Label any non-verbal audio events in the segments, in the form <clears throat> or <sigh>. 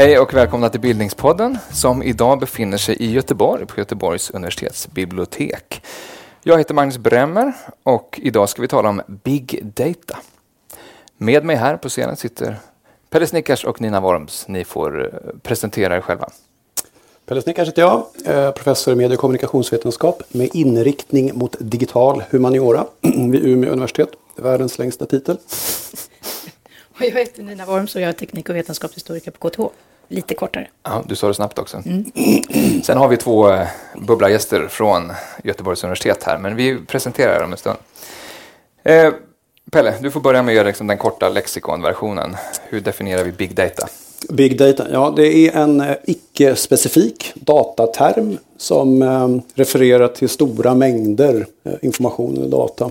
Hej och välkomna till Bildningspodden som idag befinner sig i Göteborg på Göteborgs universitetsbibliotek. Jag heter Magnus Bremmer och idag ska vi tala om Big Data. Med mig här på scenen sitter Pelle Snickars och Nina Worms. Ni får eh, presentera er själva. Pelle Snickars heter jag, eh, professor i medie och kommunikationsvetenskap med inriktning mot digital humaniora <clears throat> vid Umeå universitet. Världens längsta titel. Och <laughs> jag heter Nina Worms och jag är teknik och vetenskapshistoriker på KTH. Lite kortare. Ja, du sa det snabbt också. Mm. <clears throat> Sen har vi två eh, bubblargäster från Göteborgs universitet här, men vi presenterar dem en stund. Eh, Pelle, du får börja med liksom den korta lexikonversionen. Hur definierar vi big data? Big data, ja det är en eh, icke-specifik dataterm som eh, refererar till stora mängder eh, information eller data.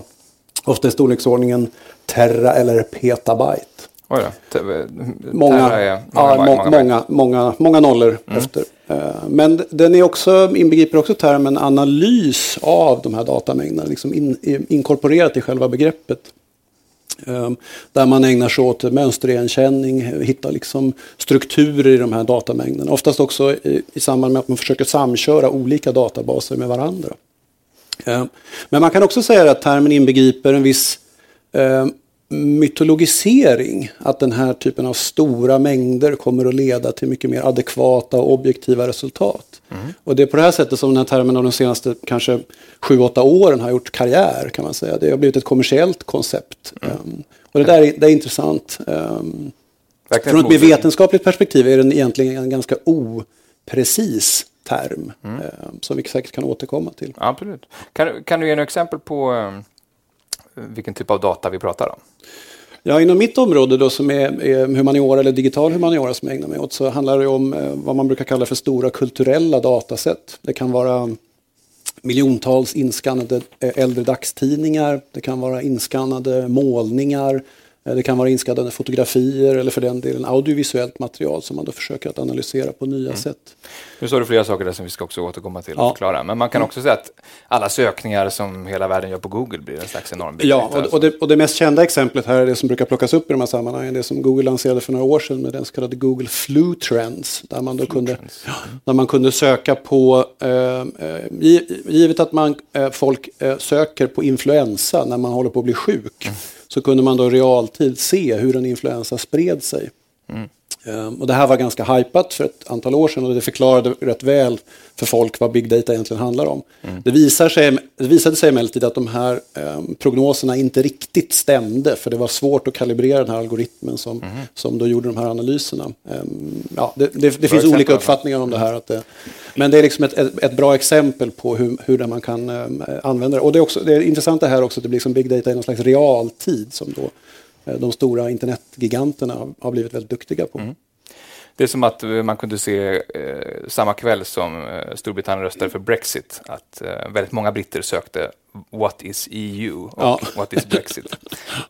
Ofta i storleksordningen terra eller petabyte. Oj då. Många, är många, ja, många, många, många, många nollor mm. efter. Men den är också, inbegriper också termen analys av de här datamängderna, liksom in, inkorporerat i själva begreppet. Ehm, där man ägnar sig åt mönsterigenkänning, hittar liksom strukturer i de här datamängderna. Oftast också i, i samband med att man försöker samköra olika databaser med varandra. Ehm, men man kan också säga att termen inbegriper en viss ehm, mytologisering. Att den här typen av stora mängder kommer att leda till mycket mer adekvata och objektiva resultat. Mm. Och det är på det här sättet som den här termen av de senaste kanske 7-8 åren har gjort karriär kan man säga. Det har blivit ett kommersiellt koncept. Mm. Um, och det där är, det är intressant. Um, från ett mer vetenskapligt perspektiv är den egentligen en ganska oprecis term. Mm. Um, som vi säkert kan återkomma till. Absolut. Kan, kan du ge några exempel på vilken typ av data vi pratar om? Ja, inom mitt område då som är, är humaniora eller digital humaniora som jag ägnar mig åt så handlar det om eh, vad man brukar kalla för stora kulturella datasätt. Det kan vara miljontals inskannade eh, äldre dagstidningar, det kan vara inskannade målningar, Eh, det kan vara inskannade fotografier eller för den delen audiovisuellt material som man då försöker att analysera på nya mm. sätt. Nu sa du flera saker där som vi ska också återkomma till och ja. förklara. Men man kan mm. också säga att alla sökningar som hela världen gör på Google blir en slags enorm big Ja, och, och, det, och det mest kända exemplet här är det som brukar plockas upp i de här sammanhangen. Det som Google lanserade för några år sedan med den så kallade Google Flu Trends. Där man, då kunde, ja, där man kunde söka på, eh, eh givet att man, eh, folk eh, söker på influensa när man håller på att bli sjuk. Mm så kunde man då i realtid se hur en influensa spred sig. Mm. Um, och det här var ganska hypat för ett antal år sedan och det förklarade rätt väl för folk vad big data egentligen handlar om. Mm. Det, visar sig, det visade sig emellertid att de här um, prognoserna inte riktigt stämde för det var svårt att kalibrera den här algoritmen som, mm. som då gjorde de här analyserna. Um, ja, det, det, det finns olika uppfattningar om det här. Att det, men det är liksom ett, ett, bra exempel på hur, hur man kan använda det. Och det är, också, det är intressant det här också att det blir som big data i någon slags realtid som då Eh, Eh, de stora internetgiganterna har blivit väldigt duktiga på. Mm. Det är som att eh, man kunde se eh, samma kväll som eh, Storbritannien röstade för Brexit att eh, väldigt många britter sökte What is EU och ja. What is Brexit.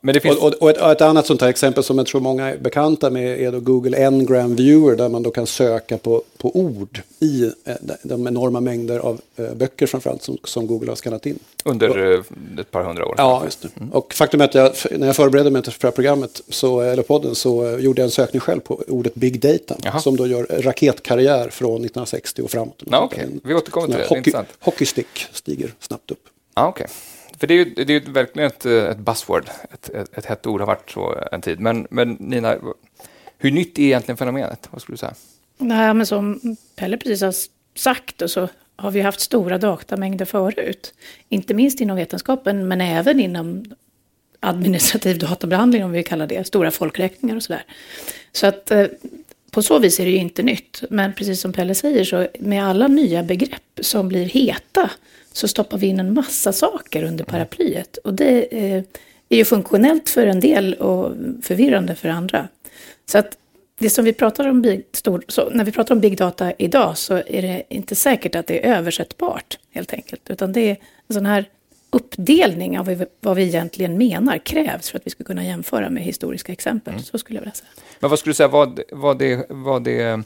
Men det <laughs> finns... och, och, ett, och, ett, annat sånt här exempel som jag tror många är bekanta med är då Google Ngram Viewer där man då kan söka på, på ord i eh, de enorma mängder av eh, böcker framförallt som, som Google har skannat in. Under och, eh, ett par hundra år. Ja, just det. Mm. Och faktum är att jag, när jag förberedde mig till det här programmet, så, eller podden, så gjorde jag en sökning själv på ordet Big Data Jaha. som då gör raketkarriär från 1960 och framåt. Ja, okay. Vi återkommer till det. Hockey, hockeystick stiger snabbt upp. Ah, okay. För det är ju, det är ju verkligen ett, eh, ett buzzword, ett, ett, ett hett ord har varit så en tid. Men, men Nina, hur nytt är egentligen fenomenet? Vad skulle du säga? Nej, men som Pelle precis har sagt och så har vi haft stora datamängder förut. Inte minst inom vetenskapen, men även inom administrativ databehandling, om vi kallar det, stora folkräkningar och sådär. Så att eh, på så vis är det ju inte nytt. Men precis som Pelle säger, så med alla nya begrepp som blir heta så stoppar vi in en massa saker under paraplyet. Och det eh, är ju funktionellt för en del och förvirrande för andra. Så att det som vi pratar om, big, stor, när vi pratar om big data idag så är det inte säkert att det är översättbart helt enkelt. Utan det är en sån här uppdelning av vad vi egentligen menar krävs för att vi ska kunna jämföra med historiska exempel. Mm. Så skulle jag vilja säga. Men vad skulle du säga, vad, vad, det, vad det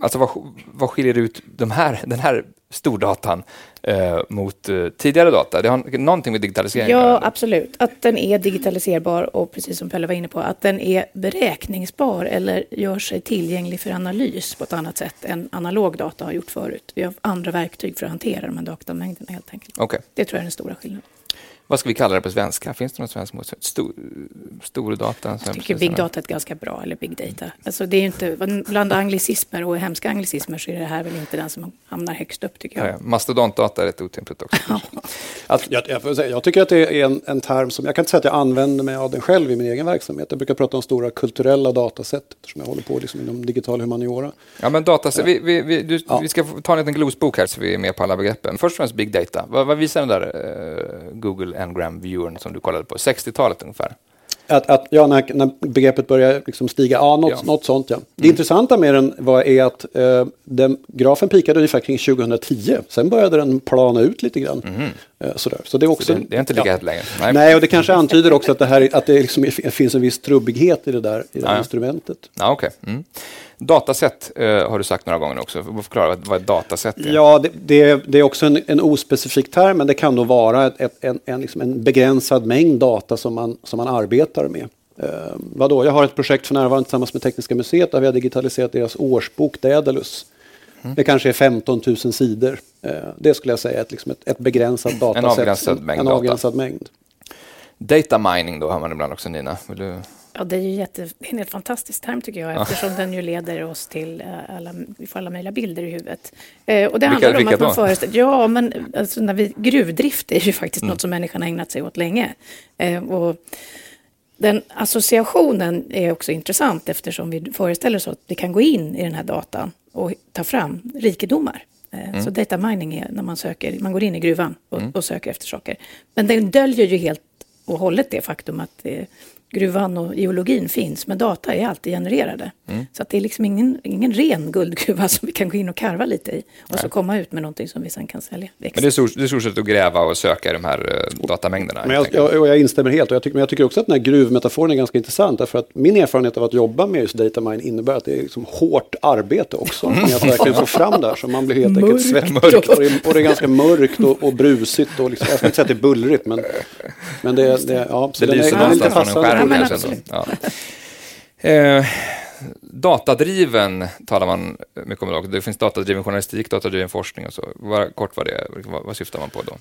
Alltså vad, vad skiljer ut de här, den här stordatan eh, mot eh, tidigare data. Det har någonting med digitalisering Ja, absolut. Att den är digitaliserbar och precis som Pelle var inne på, att den är beräkningsbar eller gör sig tillgänglig för analys på ett annat sätt än analog data har gjort förut. Vi har andra verktyg för att hantera de här datamängderna helt enkelt. Okay. Det tror jag är den stora skillnaden. Vad ska vi kalla det på svenska? Finns det någon svensk motsvarighet? Stor, stordata? Jag tycker big data är ganska bra, eller big data. Alltså det är inte, bland anglicismer och hemska anglicismer så är det här väl inte den som hamnar högst upp tycker jag. Ja, mastodontdata är rätt otympligt också. att, jag, jag, säga, jag, tycker att det är en, en term som, jag kan inte säga att jag använder mig av den själv i min egen verksamhet. Jag brukar prata om stora kulturella dataset eftersom jag håller på liksom inom digital humaniora. Ja men dataset, vi, vi, vi, du, ja. vi ska ta en liten glosbok här så vi är med på alla begreppen. Först och främst big data. Vad, vad visar den där uh, Google Ngram viewern som du kollade på, 60-talet ungefär. Att, att, ja, när, när begreppet börjar liksom stiga, ja, något, ja. något sånt ja. Det mm. intressanta med den var, är att eh, den, grafen pikade ungefär kring 2010. Sen började den plana ut lite grann. Mm. Eh, sådär. Så det är, också, Så det, det är inte lika ja. längre? Nej. Nej, och det kanske antyder också att det, här, att det liksom finns en viss trubbighet i det där i det ja. instrumentet. Ja, okay. Mm. Dataset eh, har du sagt några gånger också. Förklara vad, vad ett dataset är. Ja, det, det, det är också en, en, ospecifik term, men det kan då vara ett, ett, en, en, liksom en begränsad mängd data som man, som man arbetar med. Eh, vadå? Jag har ett projekt för närvarande tillsammans med Tekniska museet där vi har digitaliserat deras årsbok Daedalus. Mm. Det kanske är 15 000 sidor. Eh, det skulle jag säga är ett, liksom ett, begränsat dataset. En avgränsad mängd. En avgränsad data. mängd. Data mining då har man ibland också Nina. Vill du Ja, det är ju jätte, det är en helt fantastisk term tycker jag, eftersom den ju leder oss till eh, alla, vi får alla möjliga bilder i huvudet. Eh, och det vilka, handlar om att man föreställer, ja, men alltså när vi, gruvdrift är ju faktiskt mm. något som människan har ägnat sig åt länge. Eh, och den associationen är också intressant eftersom vi föreställer oss att vi kan gå in i den här datan och ta fram rikedomar. Eh, mm. Så data mining är när man söker, man går in i gruvan och, mm. och söker efter saker. Men den döljer ju helt och hållet det faktum att det gruvan och geologin finns, men data är alltid genererade. Mm. Så att det är liksom ingen, ingen ren guldgruva <laughs> som vi kan gå in och karva lite i och Nej. så komma ut med någonting som vi sen kan sälja. Men det är, stort, det är stort sett att gräva och söka i de här uh, datamängderna. Men jag, jag, jag, instämmer helt och jag tycker, men jag tycker också att den här gruvmetaforen är ganska intressant därför att min erfarenhet av att jobba med just datamine innebär att det är liksom hårt arbete också. Mm. Att <laughs> verkligen få fram där så man blir helt enkelt svettig och, det, och det är ganska mörkt och, och brusigt och liksom, jag ska inte säga att det är bullrigt men, men det, det, ja, så det lyser är, någonstans från en skärm kanske. Ja. Eh, datadriven talar man mycket om idag. Det finns datadriven journalistik, datadriven forskning och så. Var, kort vad det vad, vad syftar man på då?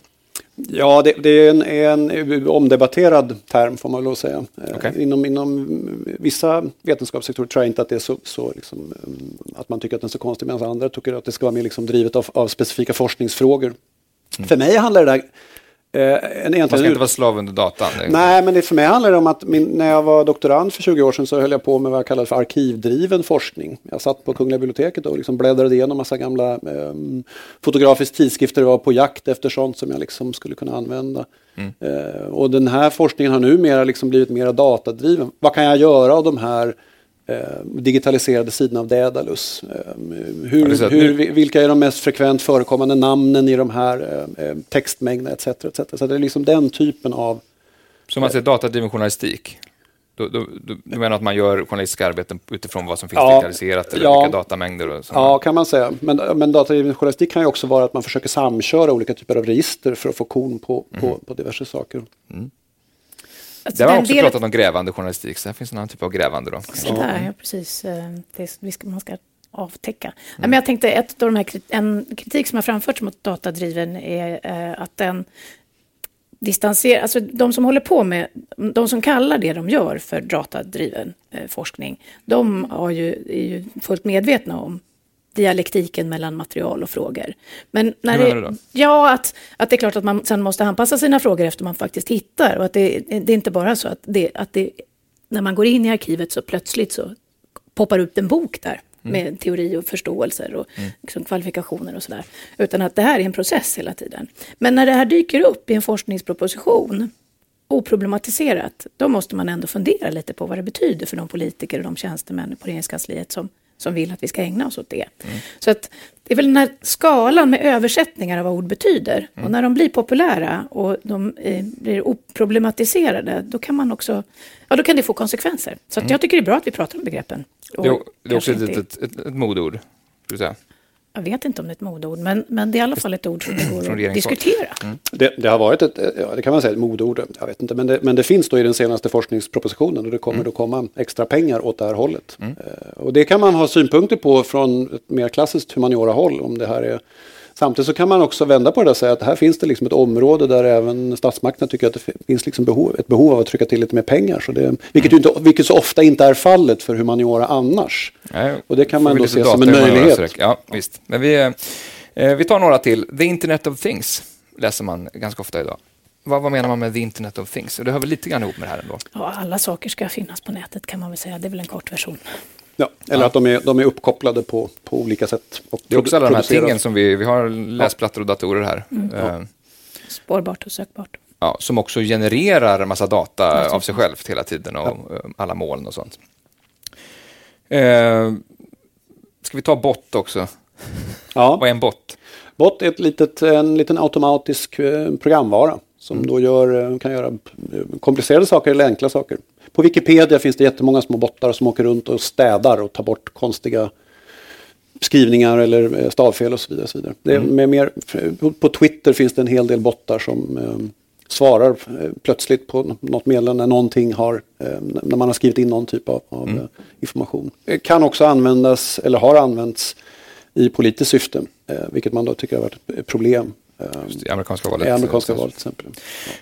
Ja, det, det är en, en, omdebatterad term får man lov säga. Eh, okay. Inom, inom vissa vetenskapssektorer tror jag inte att det är så, så liksom, eh, att man tycker att den är så konstig, medan andra tycker att det ska vara mer liksom drivet av, av specifika forskningsfrågor. Mm. För mig handlar det där Eh, en Man ska inte vara slav under datan. Nej, men det, för mig handlar det om att min, när jag var doktorand för 20 år sedan så höll jag på med vad jag kallade för arkivdriven forskning. Jag satt på Kungliga biblioteket och liksom bläddrade igenom massa gamla eh, fotografiska tidskrifter och var på jakt efter sånt som jag liksom skulle kunna använda. Mm. Eh, och den här forskningen har numera liksom blivit mer datadriven. Vad kan jag göra av de här digitaliserade sidorna av Daedalus. Eh, hur, hur, vilka är de mest frekvent förekommande namnen i de här eh, eh textmängderna etc, etc. Så det är liksom den typen av... Så man säger datadriven journalistik? Du, du, du, du, menar att man gör journalistiska arbeten utifrån vad som finns ja, digitaliserat eller ja, vilka datamängder? Och ja, kan man säga. Men, men datadriven journalistik kan ju också vara att man försöker samköra olika typer av register för att få kon på, mm. på, på diverse saker. Mm. Alltså det har också del... pratat om grävande journalistik, så här finns en annan typ av grävande. Då. Sådär, ja, precis. Eh, det ska, man ska avtäcka. Mm. Men jag tänkte, ett av de här, en kritik som har framförts mot datadriven är eh, att den distanserar, alltså de som håller på med, de som kallar det de gör för datadriven eh, forskning, de har ju, är ju fullt medvetna om dialektiken mellan material och frågor. Men när Hur det, Ja, att, att det är klart att man sen måste anpassa sina frågor efter man faktiskt hittar. Och att det, det är inte bara så att, det, att det, när man går in i arkivet så plötsligt så poppar upp en bok där mm. med teori och förståelser och mm. liksom kvalifikationer och sådär. Utan att det här är en process hela tiden. Men när det här dyker upp i en forskningsproposition oproblematiserat, då måste man ändå fundera lite på vad det betyder för de politiker och de tjänstemän på regeringskansliet som som vill att vi ska ägna oss åt det. Mm. Så att det är väl den här skalan med översättningar av vad ord betyder. Mm. Och när de blir populära och de eh, blir oproblematiserade, då kan man också, ja då kan det få konsekvenser. Så mm. jag tycker det är bra att vi pratar om begreppen. Det är, det är också ett, ett, ett, ett modord, skulle säga. Jag vet inte om det är ett modord, men, men det är i alla fall ett ord som det går att diskutera. Mm. Det, det, har varit ett, ja, det kan man säga, ett modord, jag vet inte, men det, men det finns då i den senaste forskningspropositionen och det kommer mm. då komma extra pengar åt det här hållet. Mm. Uh, och det kan man ha synpunkter på från ett mer klassiskt humaniora-håll, om det här är Samtidigt så kan man också vända på det och säga att här finns det liksom ett område där även statsmakterna tycker att det finns liksom behov, ett behov av att trycka till lite mer pengar. Så det, vilket, inte, vilket så ofta inte är fallet för humaniora annars. Nej, och det kan man då se som en möjlighet. Ja, visst. Men vi, eh, vi tar några till. The Internet of Things läser man ganska ofta idag. Vad, vad, menar man med the internet of things? Det hör väl lite grann ihop med det här ändå? Ja, alla saker ska finnas på nätet kan man väl säga. Det är väl en kort version. Ja, eller ja. att de är, de är uppkopplade på, på olika sätt. det är också alla de här tingen som vi, vi har läsplattor och datorer här. Mm. Uh, Spårbart och sökbart. Ja, som också genererar en massa data av sig självt hela tiden och ja. Eh, alla moln och sånt. Uh, ska vi ta bot också? Ja. <laughs> Vad är en bot? Bot är ett litet, en liten automatisk programvara som mm. då gör, kan göra komplicerade saker eller enkla saker. På Wikipedia finns det jättemånga små bottar som åker runt och städar och tar bort konstiga skrivningar eller eh, stavfel och så vidare. Så vidare. Det mm. med mer, på Twitter finns det en hel del bottar som eh, svarar eh, plötsligt på något meddelande när någonting har, eh, när man har skrivit in någon typ av, av mm. Eh, information. Det kan också användas, eller har använts, i politiskt syfte, eh, vilket man då tycker har varit ett problem i amerikanska valet. I amerikanska valet till exempel.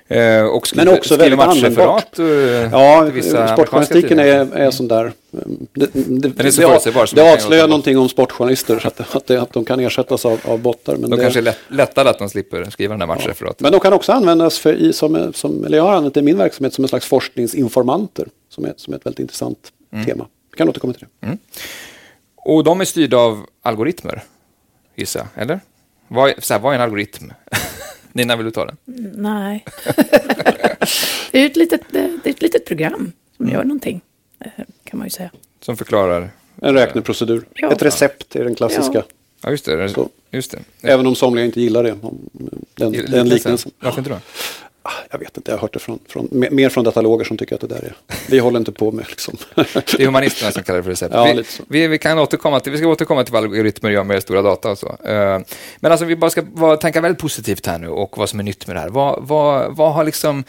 Ja. Eh, och skriva, Men också väldigt användbart. Eh, ja, sportjournalistiken är, är sån där. Det, det, det, det, det avslöjar någonting om sportjournalister, så att, att, att de kan ersättas av, av bottar. Men de kanske är lätt, lättare att de slipper skriva den där matchreferaten. Ja. Men de kan också användas för, i, som, som, eller jag har använt det i min verksamhet som en slags forskningsinformanter, som är, som är ett väldigt intressant mm. tema. Vi kan återkomma till det. Mm. Och de är styrda av algoritmer, gissar jag, eller? Vad, så här, vad är en algoritm? <laughs> Nina, vill du ta den? Nej. <laughs> det, är ett litet, det är ett litet program som gör någonting, eh, kan man ju säga. Som förklarar? En räkneprocedur. Ja. Ett recept är den klassiska. Ja. Ja, just det. Just det. Även om somliga inte gillar det. Den, den liknelsen. Varför inte då? Ah, jag vet inte, jag har hört det från, från, mer från dataloger som tycker att det där är... Vi håller inte på med liksom. det är humanisterna som kallar det för recept. Ja, vi, vi, vi, kan återkomma till, vi ska återkomma till vad algoritmer gör med stora data och så. Uh, men alltså vi bara ska vara, tänka väldigt positivt här nu och vad som är nytt med det här. Vad, vad, vad har liksom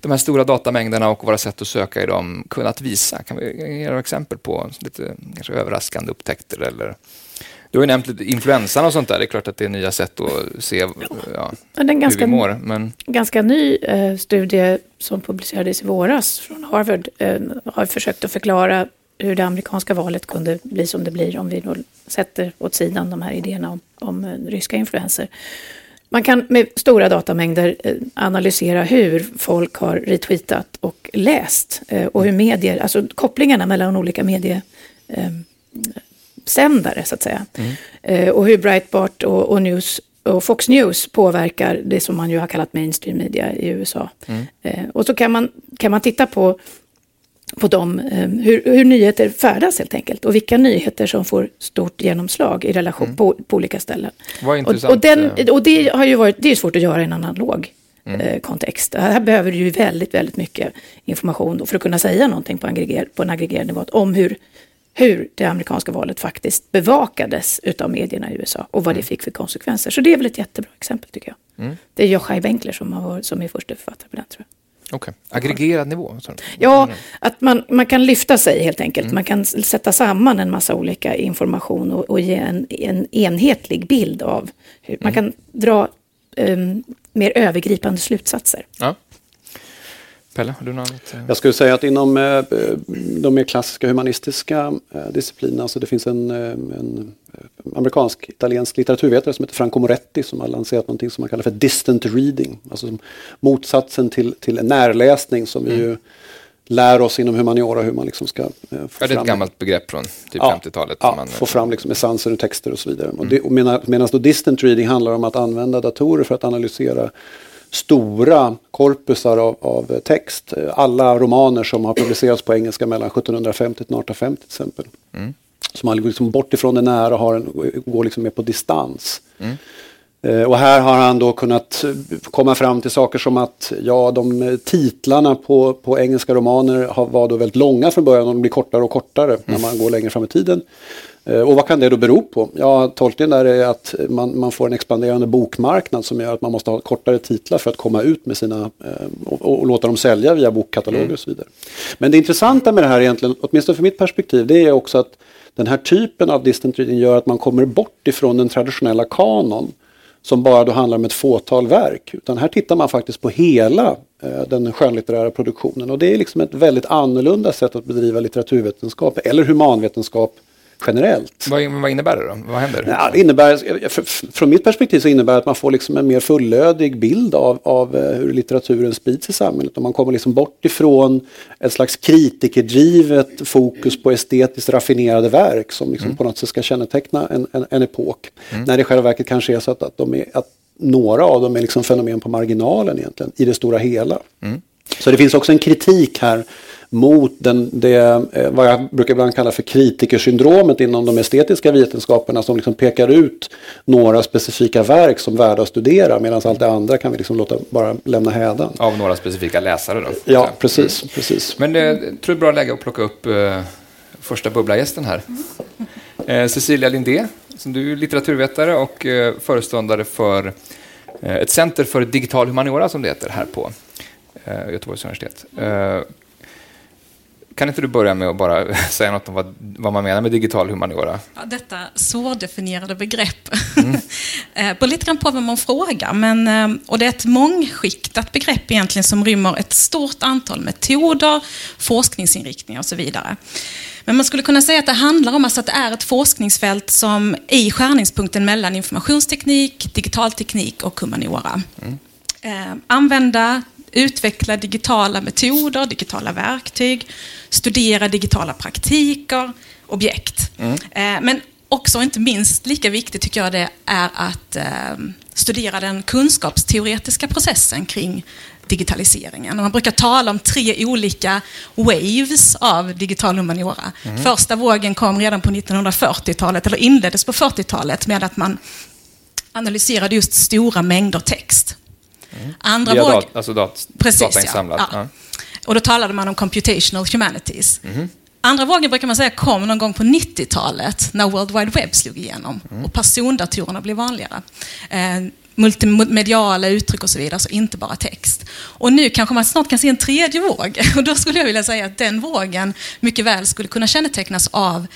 de här stora datamängderna och våra sätt att söka i dem kunnat visa? Kan vi ge några exempel på lite kanske överraskande upptäckter eller du har ju nämnt lite influensan och sånt där. Det är klart att det är nya sätt att se ja, hur ganska, vi mår. Men... ganska ny eh, studie som publicerades i våras från Harvard eh, har försökt att förklara hur det amerikanska valet kunde bli som det blir om vi då sätter åt sidan de här idéerna om, om eh, ryska influenser. Man kan med stora datamängder eh, analysera hur folk har retweetat och läst eh, och hur medier, alltså kopplingarna mellan olika medier sändare så att säga. Mm. Eh, och hur Breitbart och, och, News och Fox News påverkar det som man ju har kallat mainstream media i USA. Mm. Eh, och så kan man, kan man titta på, på dem, eh, hur, hur nyheter färdas helt enkelt och vilka nyheter som får stort genomslag i relation mm. på, på olika ställen. Och, och, den, och det har ju varit, det är svårt att göra i en analog Mm. Eh, kontext. Här behöver du ju väldigt, väldigt mycket information för att kunna säga någonting på, aggreger, på en aggregerad nivå om hur hur det amerikanska valet faktiskt bevakades utav medierna i USA och vad det mm. fick för konsekvenser. Så det är väl ett jättebra exempel tycker jag. Mm. Det är Joshai Benkler som, har, som är första författare på den tror jag. Okej, okay. aggregerad nivå? Ja, att man, man kan lyfta sig helt enkelt. Mm. Man kan sätta samman en massa olika information och, och ge en, en enhetlig bild av hur man mm. kan dra um, mer övergripande slutsatser. Ja. Pelle, har du något? Jag skulle säga att inom eh, de mer klassiska humanistiska eh, disciplinerna, så det finns en, eh, en amerikansk-italiensk litteraturvetare som heter Franco Moretti som har lanserat någonting som man kallar för distant reading. Alltså motsatsen till, till närläsning som mm. vi ju lär oss inom humaniora hur man liksom ska få ja, det är ett gammalt begrepp från typ ja, 50-talet. Ja, man, få fram liksom essenser ur texter och så vidare. Mm. Och det, medan då distant reading handlar om att använda datorer för att analysera stora korpusar av, av, text. Alla romaner som har publicerats på engelska mellan 1750 till 1850 till exempel. Mm. Så man går liksom bort ifrån det nära och har en, går liksom mer på distans. Mm. Eh, och här har han då kunnat komma fram till saker som att ja, de titlarna på, på engelska romaner har, var då väldigt långa från början och de blir kortare och kortare mm. när man går längre fram i tiden. Eh, och vad kan det då bero på? Ja, tolkningen där är att man, man får en expanderande bokmarknad som gör att man måste ha kortare titlar för att komma ut med sina eh, och, och, låta dem sälja via bokkataloger mm. och så vidare. Men det intressanta med det här egentligen, åtminstone för mitt perspektiv, det är också att den här typen av distant reading gör att man kommer bort ifrån den traditionella kanon som bara då handlar om ett fåtal verk. Utan här tittar man faktiskt på hela eh, den skönlitterära produktionen och det är liksom ett väldigt annorlunda sätt att bedriva litteraturvetenskap eller humanvetenskap generellt. Vad, vad innebär det då? Vad händer? Ja, det innebär, från mitt perspektiv så innebär det att man får liksom en mer fullödig bild av, av eh, hur litteraturen sprids i samhället. Och man kommer liksom bort ifrån ett slags kritikerdrivet fokus på estetiskt raffinerade verk som liksom mm. på något sätt ska känneteckna en, en, en epok. Mm. När det i själva verket kanske är så att, att, de är, att några av dem är liksom fenomen på marginalen egentligen, i det stora hela. Mm. Så det finns också en kritik här mot den, det, eh, vad jag brukar ibland kalla för kritikersyndromet inom de estetiska vetenskaperna som liksom pekar ut några specifika verk som värda att studera medan allt det andra kan vi liksom låta bara lämna hädan. Av några specifika läsare då? Ja, precis. precis. Men det, jag tror det är bra läge att plocka upp eh, första bubbla-gästen här. Eh, Cecilia Lindé, som du är litteraturvetare och eh, föreståndare för eh, ett center för digital humaniora som det heter här på eh, Göteborgs universitet. Kan inte du börja med att bara <laughs> säga något om vad, vad man menar med digital humaniora? Ja, detta svårdefinierade begrepp. Mm. <laughs> Eh, på lite grann på vem man frågar. Men, eh, och det är ett mångskiktat begrepp egentligen som rymmer ett stort antal metoder, forskningsinriktningar och så vidare. Men man skulle kunna säga att det handlar om alltså att det är ett forskningsfält som är i skärningspunkten mellan informationsteknik, digital teknik och humaniora. Mm. Eh, använda utveckla digitala metoder, digitala verktyg, studera digitala praktiker, objekt. Mm. Eh, men också, inte minst lika viktigt tycker jag det är att eh, studera den kunskapsteoretiska processen kring digitaliseringen. man brukar tala om tre olika waves av digital humaniora. Mm. Första vågen kom redan på 1940-talet, eller inleddes på 40-talet med att man analyserade just stora mängder text. Mm. Andra Via våg... alltså dat, Precis, datainsamlat? Ja. ja. Och då talade man om computational humanities. Mm. Andra vågen brukar man säga kom någon gång på 90-talet när World Wide Web slog igenom mm. och persondatorerna blev vanligare. Eh, multimediala uttryck och så vidare, så inte bara text. Och nu kanske man snart kan se en tredje våg. <laughs> Och då skulle jag vilja säga att den vågen mycket väl skulle kunna kännetecknas av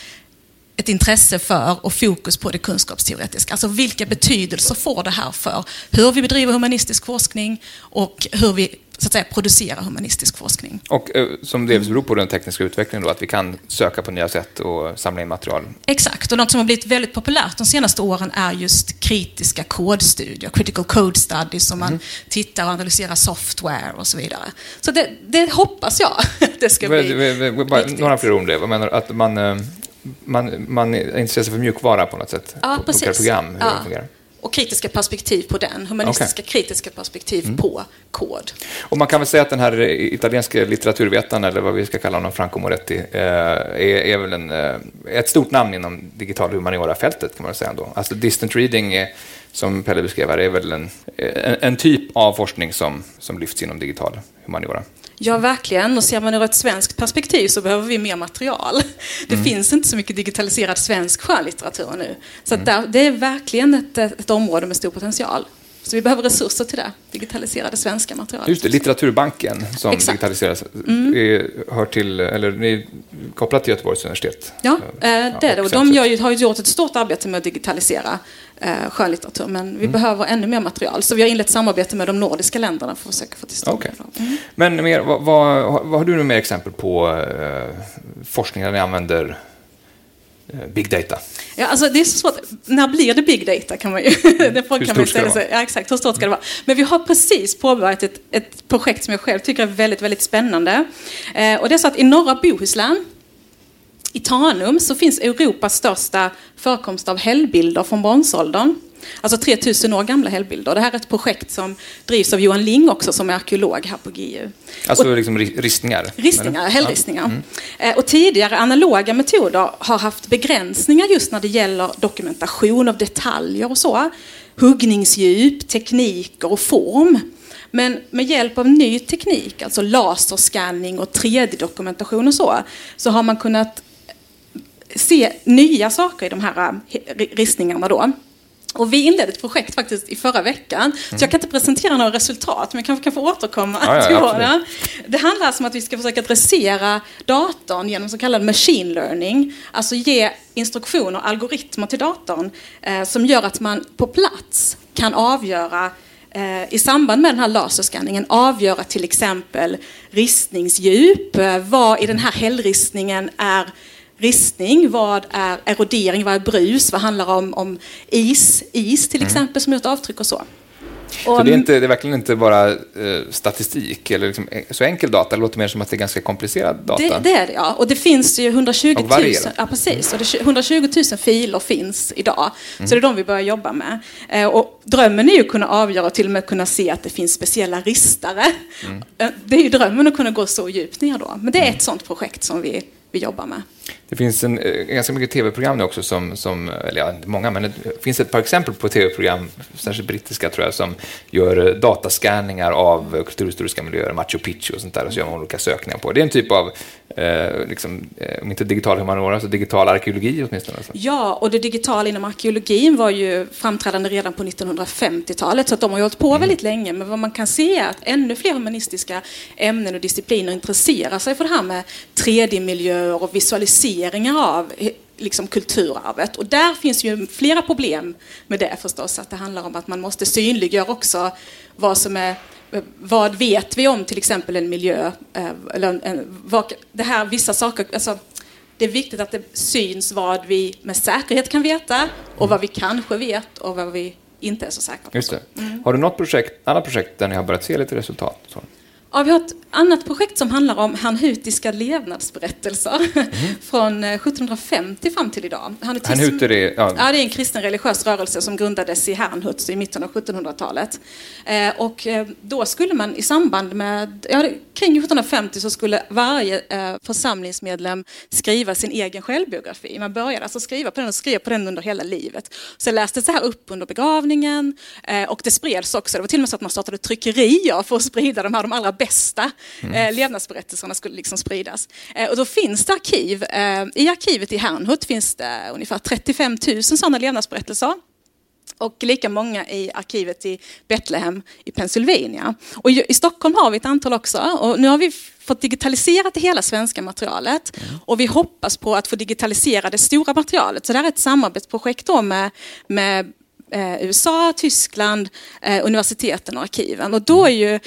ett intresse för och fokus på det kunskapsteoretiska. Alltså vilka betydelser får det här för hur vi bedriver humanistisk forskning och hur vi så att säga, producerar humanistisk forskning. Och eh, som delvis beror på den tekniska utvecklingen då, att vi kan söka på nya sätt och samla in material? Exakt, och något som har blivit väldigt populärt de senaste åren är just kritiska kodstudier, critical code studies, som man mm. tittar och analyserar software och så vidare. Så det, det hoppas jag <laughs> det ska bli. Bara, några fler ord om det. Vad menar att man eh, man, man är intresserad för mjukvara på något sätt? Ja, precis. program, hur ja. det fungerar. Och kritiska perspektiv på den, humanistiska okay. kritiska perspektiv mm. på kod. Och man kan väl säga att den här italienska litteraturvetaren, eller vad vi ska kalla honom, Franco Moretti, eh, är, är väl en, eh, ett stort namn inom digital humaniora-fältet kan man säga ändå. Alltså distant reading, är, som Pelle beskrev här, är väl en, en, en, typ av forskning som, som lyfts inom digital humaniora. Ja, verkligen. Och ser man ur ett svenskt perspektiv så behöver vi mer material. Det mm. finns inte så mycket digitaliserad svensk skönlitteratur nu. Så mm. där, det är verkligen ett, ett område med stor potential. Så vi behöver resurser till det, digitaliserade svenska materialet. Just det, Litteraturbanken som Exakt. digitaliseras, mm. är, hör till, eller är kopplat till Göteborgs universitet? Ja, eh, det är det. Och de gör, har gjort ett stort arbete med att digitalisera eh, skönlitteratur, men vi mm. behöver ännu mer material. Så vi har inlett samarbete med de nordiska länderna för att försöka få till stånd okay. mm. Men mer, vad, vad, vad, har du nu mer exempel på eh, forskning där ni använder Eh, big data? Ja, alltså det är så svårt. När blir det big data? Kan man ju, mm. <laughs> hur kan stort ska det vara? Ja, exakt. Hur stort ska det vara? Men vi har precis påbörjat ett, ett projekt som jag själv tycker är väldigt, väldigt spännande. Eh, och det är så att i norra Bohuslän, i Tanum, så finns Europas största förekomst av hällbilder från bronsåldern. Alltså 3000 år gamla hällbilder. Det här är ett projekt som drivs av Johan Ling också som är arkeolog här på GU. Alltså och, liksom ristningar? Ristningar, hällristningar. Mm. Eh, och tidigare analoga metoder har haft begränsningar just när det gäller dokumentation av detaljer och så. Huggningsdjup, tekniker och form. Men med hjälp av ny teknik, alltså laserskanning och 3D-dokumentation och så, så har man kunnat se nya saker i de här ristningarna då. Och vi inledde ett projekt faktiskt i förra veckan. Mm. Så jag kan inte presentera några resultat, men jag kanske kan få återkomma ja, ja, till det. Det handlar alltså om att vi ska försöka dressera datorn genom så kallad machine learning. Alltså ge instruktioner, algoritmer till datorn eh, som gör att man på plats kan avgöra eh, i samband med den här laserskanningen avgöra till exempel ristningsdjup, eh, vad i den här hällristningen är ristning, vad är erodering, vad är brus, vad handlar om, om is, is till mm. exempel som gjort avtryck och så. Så det är, inte, det är verkligen inte bara eh, statistik eller liksom, så enkel data, det låter mer som att det är ganska komplicerad data. Det, det är det, ja. Och det finns ju 120 000, ja, precis. Och det, 120 000 filer finns idag. Mm. Så det är de vi börjar jobba med. Eh, och drömmen är ju att kunna avgöra och till och med kunna se att det finns speciella ristare. Mm. Eh, det är ju drömmen att kunna gå så djupt ner då. Men det är mm. ett sådant projekt som vi vi jobbar med. Det finns en, eh, ganska mycket tv-program nu också, som, som, eller ja, många, men det finns ett par exempel på tv-program, särskilt brittiska tror jag, som gör eh, datascanningar av kulturhistoriska miljöer, Machu Picchu och sånt där, och så gör man olika sökningar på. Det är en typ av, eh, liksom, eh, om inte digital humaniora, så digital arkeologi åtminstone. Alltså. Ja, och det digitala inom arkeologin var ju framträdande redan på 1950-talet, så att de har hållit på mm. väldigt länge, men vad man kan se är att ännu fler humanistiska ämnen och discipliner intresserar sig för det här med 3D-miljöer och visualiseringar av liksom kulturarvet. Och där finns ju flera problem med det förstås. Att det handlar om att man måste synliggöra också vad som är vad vet vi om till exempel en miljö? Eh, eller en, vad, det här, vissa saker, alltså, det är viktigt att det syns vad vi med säkerhet kan veta och vad vi kanske vet och vad vi inte är så säkra på. Just det. Mm. Har du något projekt, annat projekt där ni har börjat se lite resultat? Så? Ja, vi har ett annat projekt som handlar om hanhutiska levnadsberättelser mm. <laughs> från 1750 eh, fram till idag. Hanutism, Hanhut är ja. ja. det är en kristen religiös rörelse som grundades i Herrnhut i mitten av 1700-talet. Eh, och eh, då skulle man i samband med, ja, kring 1750 så skulle varje eh, församlingsmedlem skriva sin egen självbiografi. Man började alltså skriva på den och skrev på den under hela livet. Så lästes det här upp under begravningen eh, och det spreds också. Det var till och med så att man startade tryckerier för att sprida de här de allra bästa mm. eh, levnadsberättelserna skulle liksom spridas. Eh, och då finns det arkiv. Eh, I arkivet i Herrnhut finns det ungefär 35 000 sådana levnadsberättelser och lika många i arkivet i Betlehem i Pennsylvania. Och i Stockholm har vi ett antal också och nu har vi fått digitalisera det hela svenska materialet mm. och vi hoppas på att få digitalisera det stora materialet. Så det här är ett samarbetsprojekt då med, med eh, USA, Tyskland, eh, universiteten och arkiven. Och då är ju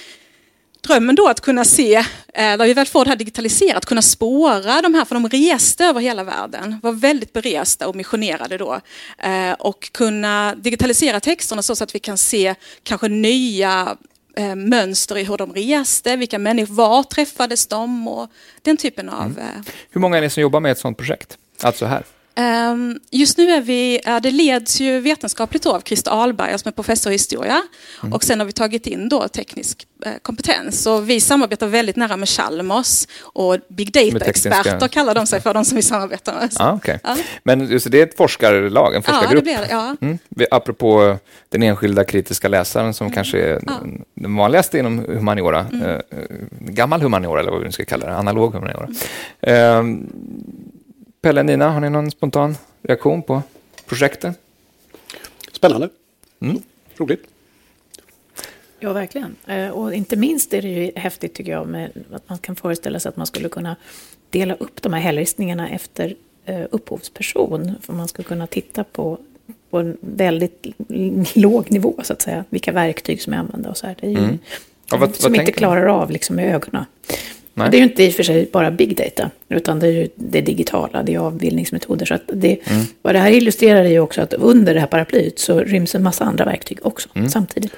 drömmen då att kunna se, eh, när vi väl får det här digitaliserat, kunna spåra de här, för de reste över hela världen, var väldigt beresta och missionerade då. Eh, och kunna digitalisera texterna så att vi kan se kanske nya eh, mönster i hur de reste, vilka människor, var träffades de och den typen av... Mm. Hur många är ni som jobbar med ett sådant projekt? Alltså här? Ehm, just nu är vi, det leds ju vetenskapligt av Christer Ahlberg som är professor i historia. Mm. Och sen har vi tagit in då teknisk eh, kompetens. Och vi samarbetar väldigt nära med Chalmers och big data-experter kallar de sig för, de som vi samarbetar med. Ah, okay. ja. Men just det är ett forskarlag, en forskargrupp? Ja, det blir det. Ja. Mm. Apropå den enskilda kritiska läsaren som mm. kanske är ja. den vanligaste inom humaniora, mm. eh, gammal humaniora eller vad vi nu ska kalla det, analog humaniora. Pelle, Nina, har ni någon spontan reaktion på projektet? Spännande. Mm. Roligt. Ja, verkligen. Eh, och inte minst är det ju häftigt tycker jag med att man kan föreställa sig att man skulle kunna dela upp de här hällristningarna efter eh, upphovsperson. För man skulle kunna titta på, på en väldigt låg nivå så att säga, vilka verktyg som är använda och så här. Det är ju mm. ja, vad, som vad inte klarar av liksom med ögonen. Nej. Det är ju inte i och för sig bara big data, utan det är ju det digitala, det är avbildningsmetoder. Så det, mm. Vad det här illustrerar är ju också att under det här paraplyet så ryms en massa andra verktyg också mm. samtidigt.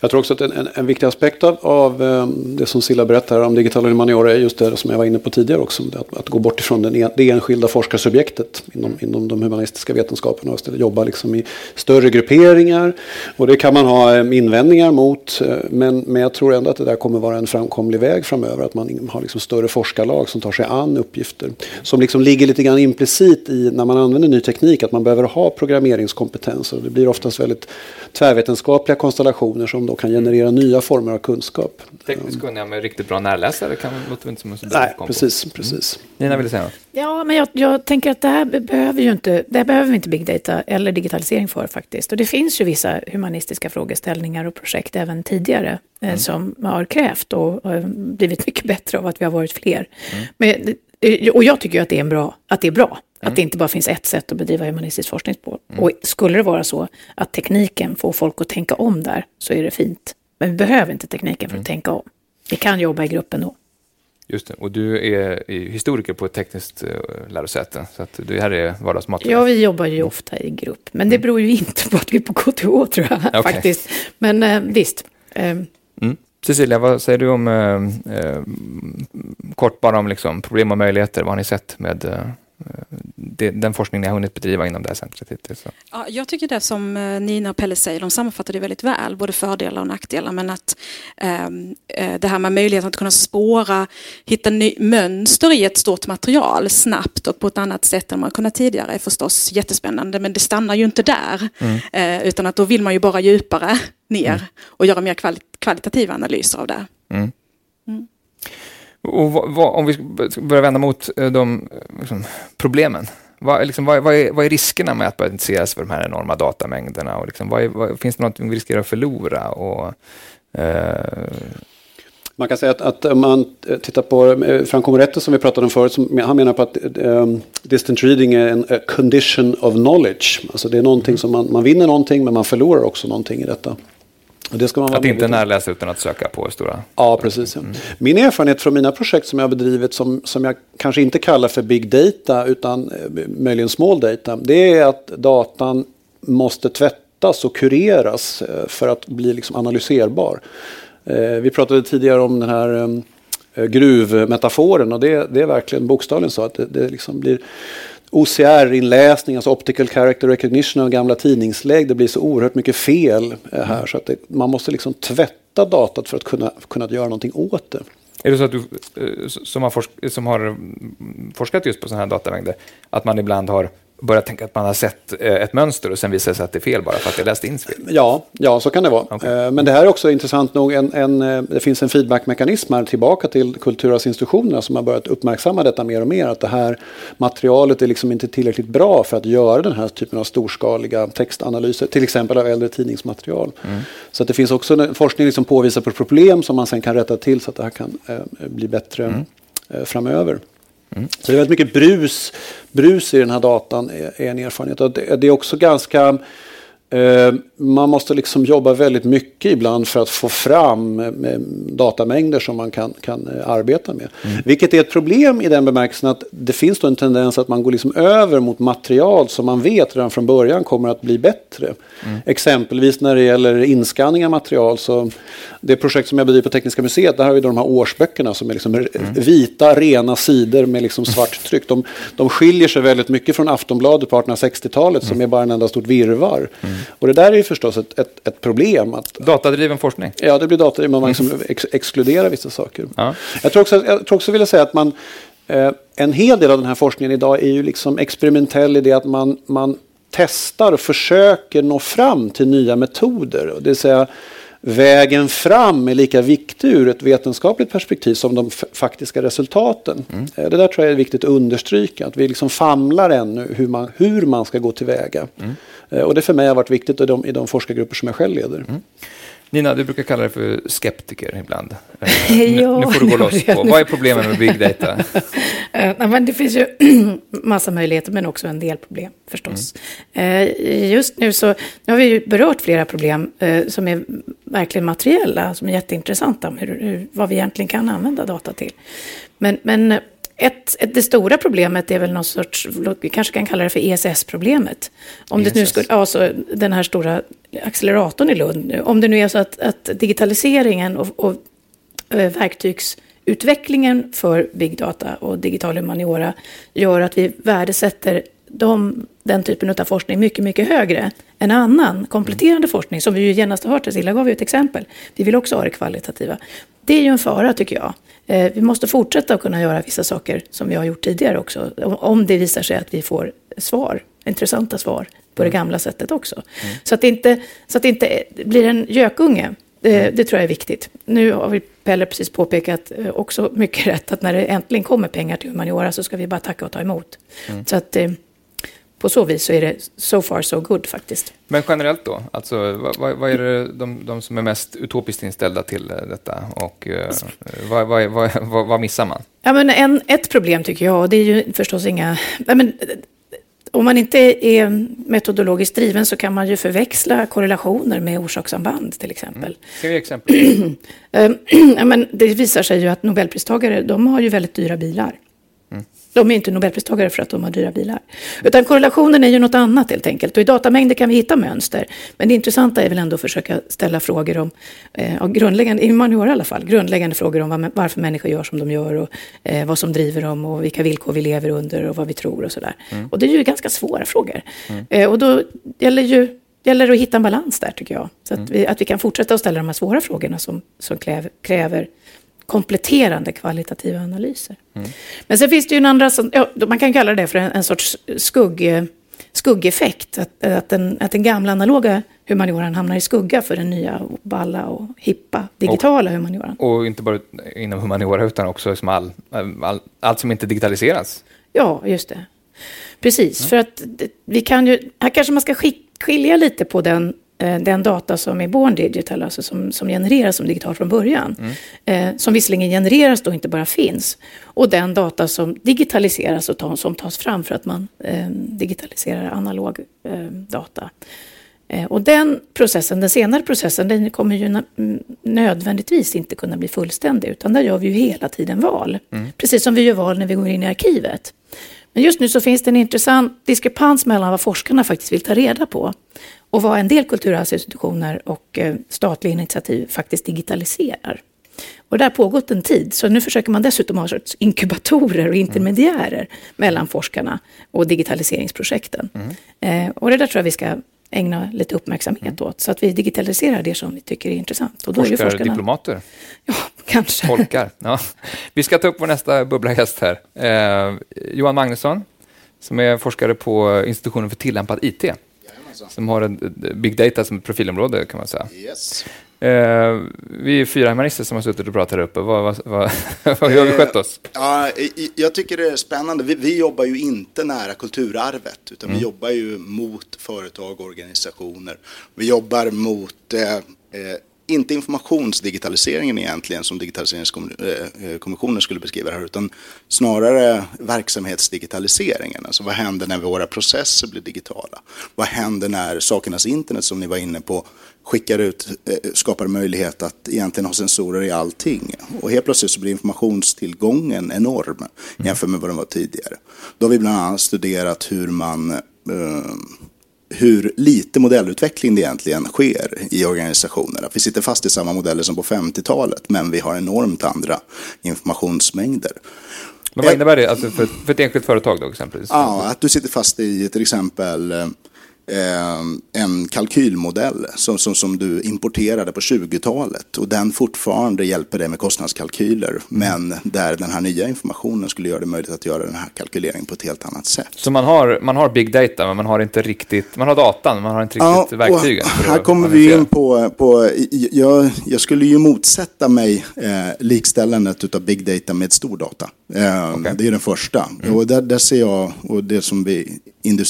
Jag tror också att en, en, en viktig aspekt av, av, ehm, det som Silla berättar om digital humaniora är just det som jag var inne på tidigare också. Att, att gå bort ifrån den, en, det enskilda forskarsubjektet inom, inom de humanistiska vetenskaperna och istället jobba liksom i större grupperingar. Och det kan man ha ehm, invändningar mot. Eh, men, men jag tror ändå att det där kommer vara en framkomlig väg framöver. Att man har liksom större forskarlag som tar sig an uppgifter. Som liksom ligger lite grann implicit i när man använder ny teknik att man behöver ha programmeringskompetenser. Det blir oftast väldigt tvärvetenskapliga konstellationer som då kan generera nya former av kunskap. Tekniskt kunniga med riktigt bra närläsare kan låter inte som en så Nej, precis. precis. Mm. Nina ville säga något? Ja, men jag, jag, tänker att det här behöver ju inte, det här behöver vi inte big data eller digitalisering för faktiskt. Och det finns ju vissa humanistiska frågeställningar och projekt även tidigare eh, mm. som har krävt och, och blivit <laughs> mycket bättre av att vi har varit fler. Mm. Men, och jag tycker ju att det är, en bra, att det är bra. Mm. Att det inte bara finns ett sätt att bedriva humanistisk forskning på. Mm. Och skulle det vara så att tekniken får folk att tänka om där, så är det fint. Men vi behöver inte tekniken för att mm. tänka om. Vi kan jobba i gruppen då. Just det. Och du är historiker på ett tekniskt uh, lärosäte, så att det här är vardagsmat. Ja, vi jobbar ju ofta i grupp, men det mm. beror ju inte på att vi är på KTH, tror jag, okay. faktiskt. Men uh, visst. Uh. Mm. Cecilia, vad säger du om, uh, kort bara om liksom, problem och möjligheter, vad har ni sett med det, den forskning ni har hunnit bedriva inom det här centret hittills? Ja, jag tycker det som eh, Nina och Pelle säger, de sammanfattar det väldigt väl, både fördelar och nackdelar. Men att ehm, eh, det här med möjligheten att kunna spåra, hitta ny, mönster i ett stort material snabbt och på ett annat sätt än man kunnat tidigare är förstås jättespännande. Men det stannar ju inte där, mm. eh, utan att då vill man ju bara djupare ner mm. och göra mer kvali kvalitativa analyser av det. Mm. Mm. Och vad, vad, om vi börjar vända mot eh, de liksom, problemen. Vad, liksom, vad, vad, är, vad är riskerna med att börja intressera sig för de här enorma datamängderna? Och liksom, vad är, finns det något vi riskerar att förlora? Och, eh... Man kan säga att, att om man tittar på eh, Franco Moretti som vi pratade om förut, som, han menar på att um, distant reading är en condition of knowledge. Alltså det är någonting som man, man vinner någonting men man förlorar också någonting i detta. Det ska man att inte närläsa utan att söka på stora... Ja, precis. Ja. Mm. Min erfarenhet från mina projekt som jag har bedrivit som, som jag kanske inte kallar för big data utan eh, möjligen small data. Det är att datan måste tvättas och kureras eh, för att bli liksom analyserbar. Eh, vi pratade tidigare om den här gruvmetaforen och det, det är verkligen bokstavligen så att det, det liksom blir OCR-inläsning, alltså Optical Character Recognition av gamla tidningslägg. Det blir så oerhört mycket fel eh, här så att det, man måste liksom tvätta datat för att kunna, kunna göra någonting åt det. Är det så att du eh, som har, forsk som har mm, forskat just på sådana här datamängder, att man ibland har börja tänka att man har sett eh, ett mönster och sen visar det sig att det är fel bara för att det läst in fel? Ja, ja, så kan det vara. Okay. Eh, men det här är också intressant nog, en, en, eh, det finns en feedbackmekanism här tillbaka till kulturarvsinstitutionerna som har börjat uppmärksamma detta mer och mer. Att det här materialet är liksom inte tillräckligt bra för att göra den här typen av storskaliga textanalyser, till exempel av äldre tidningsmaterial. Mm. Så att det finns också en forskning som påvisar på problem som man sen kan rätta till så att det här kan eh, bli bättre mm. eh, framöver. Mm. Så det är väldigt mycket brus, brus i den här datan är, är en erfarenhet. Och det, det är också ganska man måste liksom jobba väldigt mycket ibland för att få fram datamängder som man kan, kan eh, arbeta med. Mm. Vilket är ett problem i den bemärkelsen att det finns då en tendens att man går liksom över mot material som man vet redan från början kommer att bli bättre. Mm. Exempelvis när det gäller inskanning av material. Så det projekt som jag bedriver på Tekniska museet, där har vi de här årsböckerna som är liksom mm. vita, rena sidor med liksom svart <laughs> tryck. De, de skiljer sig väldigt mycket från Aftonbladet på 1860-talet som mm. är bara en enda stort virvar. Mm. Och det där är ju förstås ett, ett, ett problem. Att, Datadriven forskning? Ja, det blir datadriven. Man <laughs> liksom ex exkluderar vissa saker. Ja. Jag tror också, jag tror också vilja säga att man, eh, en hel del av den här forskningen idag är ju liksom experimentell i det att man, man testar och försöker nå fram till nya metoder. Det vill säga vägen fram är lika viktig ur ett vetenskapligt perspektiv som de faktiska resultaten. Mm. Eh, det där tror jag är viktigt att understryka, att vi liksom famlar ännu hur man, hur man ska gå tillväga. Mm. Eh, och det för mig har varit viktigt i de, i de forskargrupper som jag själv leder. Mm. Nina, du brukar kalla dig för skeptiker ibland. <laughs> Eh, ja, nu, får du gå loss på. Vad är problemet med big data? <laughs> uh, men det finns ju <clears throat> massa möjligheter, men också en del problem förstås. Mm. Uh, just nu så nu har vi ju berört flera problem som är verkligen materiella, som är jätteintressanta, hur, hur, vad vi egentligen kan använda data till. Men, men ett, ett, det stora problemet är väl någon sorts, vi kanske kan kalla det för ESS-problemet. Om ESS. det nu skulle, alltså den här stora acceleratorn i Lund, om det nu är så att, att digitaliseringen och, och äh, verktygsutvecklingen för big data och digital humaniora gör att vi värdesätter de, den typen av forskning mycket, mycket högre än annan kompletterande mm. forskning, som vi ju genast har hört, Cecilia gav ju ett exempel. Vi vill också ha det kvalitativa. Det är ju en fara, tycker jag. Eh, vi måste fortsätta att kunna göra vissa saker som vi har gjort tidigare också. Om det visar sig att vi får svar, intressanta svar på det gamla sättet också. Mm. Så, att det inte, så att det inte blir en gökunge. Det, mm. det, tror jag är viktigt. Nu har vi Pelle precis påpekat eh, också mycket <laughs> rätt att när det äntligen kommer pengar till humaniora så ska vi bara tacka och ta emot. Mm. Så att eh, på så vis så är det so far so good faktiskt. Men generellt då, alltså, vad, vad är det de, de, som är mest utopiskt inställda till eh, detta och uh, vad, vad, vad, vad, missar man? Ja, men en, ett problem tycker jag, det är ju förstås inga... Men, om man inte är metodologiskt driven så kan man ju förväxla korrelationer med orsakssamband till exempel. Mm. Exempel? <clears throat> <clears throat> ja, men det visar sig ju att nobelpristagare, de har ju väldigt dyra bilar. De är inte nobelpristagare för att de har dyra bilar. Utan korrelationen är ju något annat helt enkelt. Och i datamängder kan vi hitta mönster. Men det intressanta är väl ändå att försöka ställa frågor om, eh, grundläggande, i humaniora i alla fall, grundläggande frågor om var, varför människor gör som de gör och eh, vad som driver dem och vilka villkor vi lever under och vad vi tror och sådär. Mm. Och det är ju ganska svåra frågor. Mm. Eh, och då gäller ju gäller att hitta en balans där tycker jag. Så att, mm. vi, att vi kan fortsätta att ställa de här svåra frågorna som, som kräver, kräver kompletterande kvalitativa analyser. Mm. Men sen finns det ju en andra, ja, man kan kalla det för en, en sorts skugg, skuggeffekt. Att, att, den, att den gamla analoga humanioran hamnar i skugga för den nya balla och hippa digitala och, humanioran. Och inte bara inom humaniora utan också som all, all, allt som inte digitaliseras. Ja, just det. Precis, mm. för att vi kan ju, här kanske man ska skilja lite på den den data som är born digital, alltså som, som genereras som digital från början. Mm. Eh, som visserligen genereras då inte bara finns. Och den data som digitaliseras och ta, som tas fram för att man eh, digitaliserar analog eh, data. Eh, och den processen, den senare processen, den kommer ju nödvändigtvis inte kunna bli fullständig. Utan där gör vi ju hela tiden val. Mm. Precis som vi gör val när vi går in i arkivet. Men just nu så finns det en intressant diskrepans mellan vad forskarna faktiskt vill ta reda på och vad en del kulturarvsinstitutioner och eh, statliga initiativ faktiskt digitaliserar. Och det har pågått en tid, så nu försöker man dessutom ha sorts inkubatorer och intermediärer mm. mellan forskarna och digitaliseringsprojekten. Mm. Eh, och det där tror jag vi ska ägna lite uppmärksamhet mm. åt, så att vi digitaliserar det som vi tycker är intressant. Och då Forskare, är forskarna... diplomater? Ja, kanske. Tolkar. Ja. Vi ska ta upp vår nästa bubbla-gäst här. Eh, Johan Magnusson, som är forskare på institutionen för tillämpad IT som har en big data som profilområde kan man säga. Yes. Eh, vi är fyra humanister som har suttit och pratat här uppe. Vad, vad, vad, <laughs> vad har vi skött oss? Ja, jag tycker det är spännande. Vi, vi jobbar ju inte nära kulturarvet, utan mm. vi jobbar ju mot företag och organisationer. Vi jobbar mot eh, eh inte informationsdigitaliseringen egentligen som digitaliseringskommissionen eh, eh, skulle beskriva det här, utan snarare verksamhetsdigitaliseringen. Alltså vad händer när våra processer blir digitala? Vad händer när sakernas internet som ni var inne på skickar ut, eh, skapar möjlighet att egentligen ha sensorer i allting. Och helt plötsligt så blir informationstillgången enorm jämfört med vad den var tidigare. Då har vi bland annat studerat hur man eh, hur lite modellutveckling det egentligen sker i organisationerna. Vi sitter fast i samma modeller som på 50-talet men vi har enormt andra informationsmängder. Men vad innebär det alltså för, för ett enskilt företag då exempelvis? Ja, att du sitter fast i till exempel eh, en kalkylmodell som, som, som du importerade på 20-talet och den fortfarande hjälper dig med kostnadskalkyler men där den här nya informationen skulle göra det möjligt att göra den här kalkyleringen på ett helt annat sätt. Så man har, man har big data men man har inte riktigt, man har datan men man har inte riktigt ja, verktygen? Här kommer vi in på, på jag, jag skulle ju motsätta mig eh, likställandet av big data med stor data. Eh, okay. Det är den första. Mm. Och där, där ser jag, och det som vi,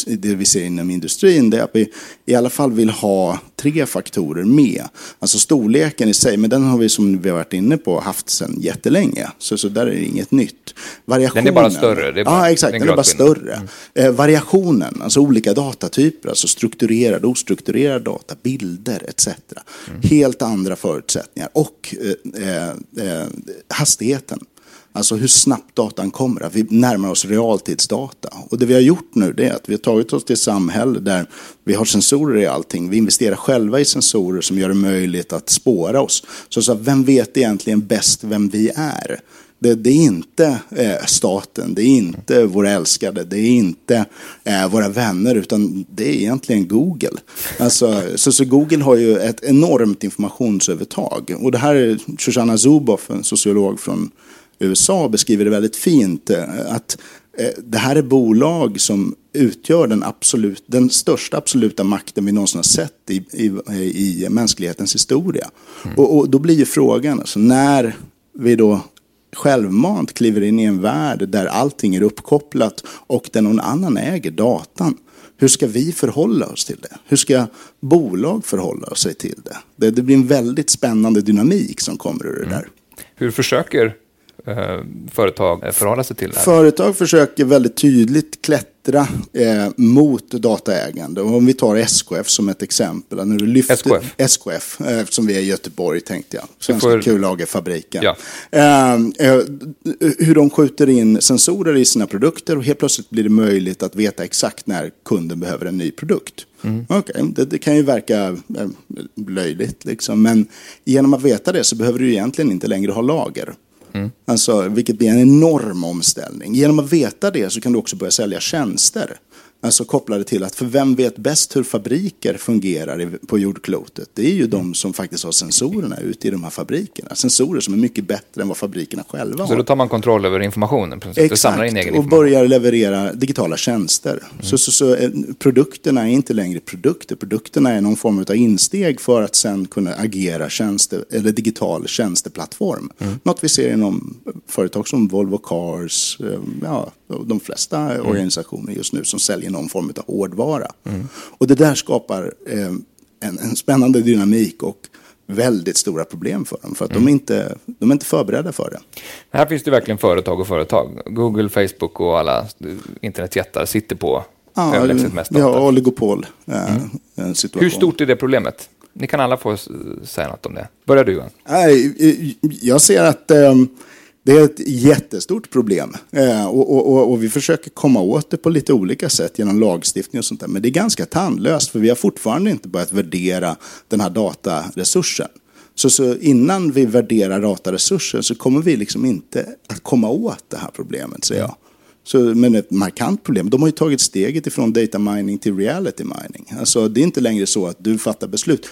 det vi ser inom industrin, det är att vi i alla fall vill ha tre faktorer med. Alltså storleken i sig, men den har vi som vi har varit inne på haft sedan jättelänge. Så, så där är det inget nytt. Variationen. Den är bara större? Är bara, ja, exakt. Den är bara större. Mm. Eh, variationen, alltså olika datatyper, alltså strukturerad, ostrukturerad data, bilder etc. Mm. Helt andra förutsättningar. Och eh, eh, eh hastigheten. Alltså hur snabbt datan kommer, att vi närmar oss realtidsdata. Och det vi har gjort nu det är att vi har tagit oss till ett samhälle där vi har sensorer i allting. Vi investerar själva i sensorer som gör det möjligt att spåra oss. Så, så vem vet egentligen bäst vem vi är? Det, det, är inte eh, staten, det är inte våra älskade, det är inte eh, våra vänner, utan det är egentligen Google. Alltså, så, så, Google har ju ett enormt informationsövertag. Och det här är Shoshana Zuboff, en sociolog från USA beskriver det väldigt fint. Eh, att eh, det här är bolag som utgör den, absolut, den största absoluta makten vi någonsin har sett i, i, i mänsklighetens historia. Mm. Och, och, då blir ju frågan, alltså, när vi då självmant kliver in i en värld där allting är uppkopplat och där någon annan äger datan. Hur ska vi förhålla oss till det? Hur ska bolag förhålla sig till det? Det, det blir en väldigt spännande dynamik som kommer ur det mm. där. Hur försöker företag förhålla sig till här? Företag försöker väldigt tydligt klättra eh, mot dataägande. Och om vi tar SKF som ett exempel. När du lyfter, SKF? SKF, eh, eftersom vi är i Göteborg tänkte jag. Svenska får... kullagerfabriken. Ja. Eh, eh, hur de skjuter in sensorer i sina produkter och helt plötsligt blir det möjligt att veta exakt när kunden behöver en ny produkt. Mm. Okay, det, det, kan ju verka eh, löjligt, liksom. men genom att veta det så behöver du egentligen inte längre ha lager. Mm. Alltså, vilket blir en enorm omställning. Genom att veta det så kan du också börja sälja tjänster. Alltså kopplade till att för vem vet bäst hur fabriker fungerar på jordklotet? Det är ju de som faktiskt har sensorerna ute i de här fabrikerna. Sensorer som är mycket bättre än vad fabrikerna själva har. Så då tar man kontroll över informationen? Exakt, du samlar in egen och börjar leverera digitala tjänster. Mm. Så, så, så eh, produkterna är inte längre produkter. Produkterna är någon form av insteg för att sen kunna agera tjänste, eller digital tjänsteplattform. Mm. Något vi ser inom företag som Volvo Cars, eh, ja, de flesta mm. organisationer just nu som säljer någon form av hårdvara. Mm. Och det där skapar eh, en, en, spännande dynamik och väldigt stora problem för dem. För att mm. de, är inte, de är inte förberedda för det. Här finns det verkligen företag och företag. Google, Facebook och alla internetjättar sitter på ja, överlägset mest Vi har oligopol. Eh, mm. situation. Hur stort är det problemet? Ni kan alla få säga något om det. Börjar du Johan. Jag ser att eh, det är ett jättestort problem eh, Och, och, och, och, vi försöker komma åt det på lite olika sätt genom lagstiftning och sånt där. Men det är ganska tandlöst för vi har fortfarande inte börjat värdera den här dataresursen. Så, så innan vi värderar dataresursen så kommer vi liksom inte att komma åt det här problemet, säger jag. Så, men ett markant problem. De har ju tagit steget ifrån data mining till reality mining. Alltså, det är inte längre så att du fattar beslut.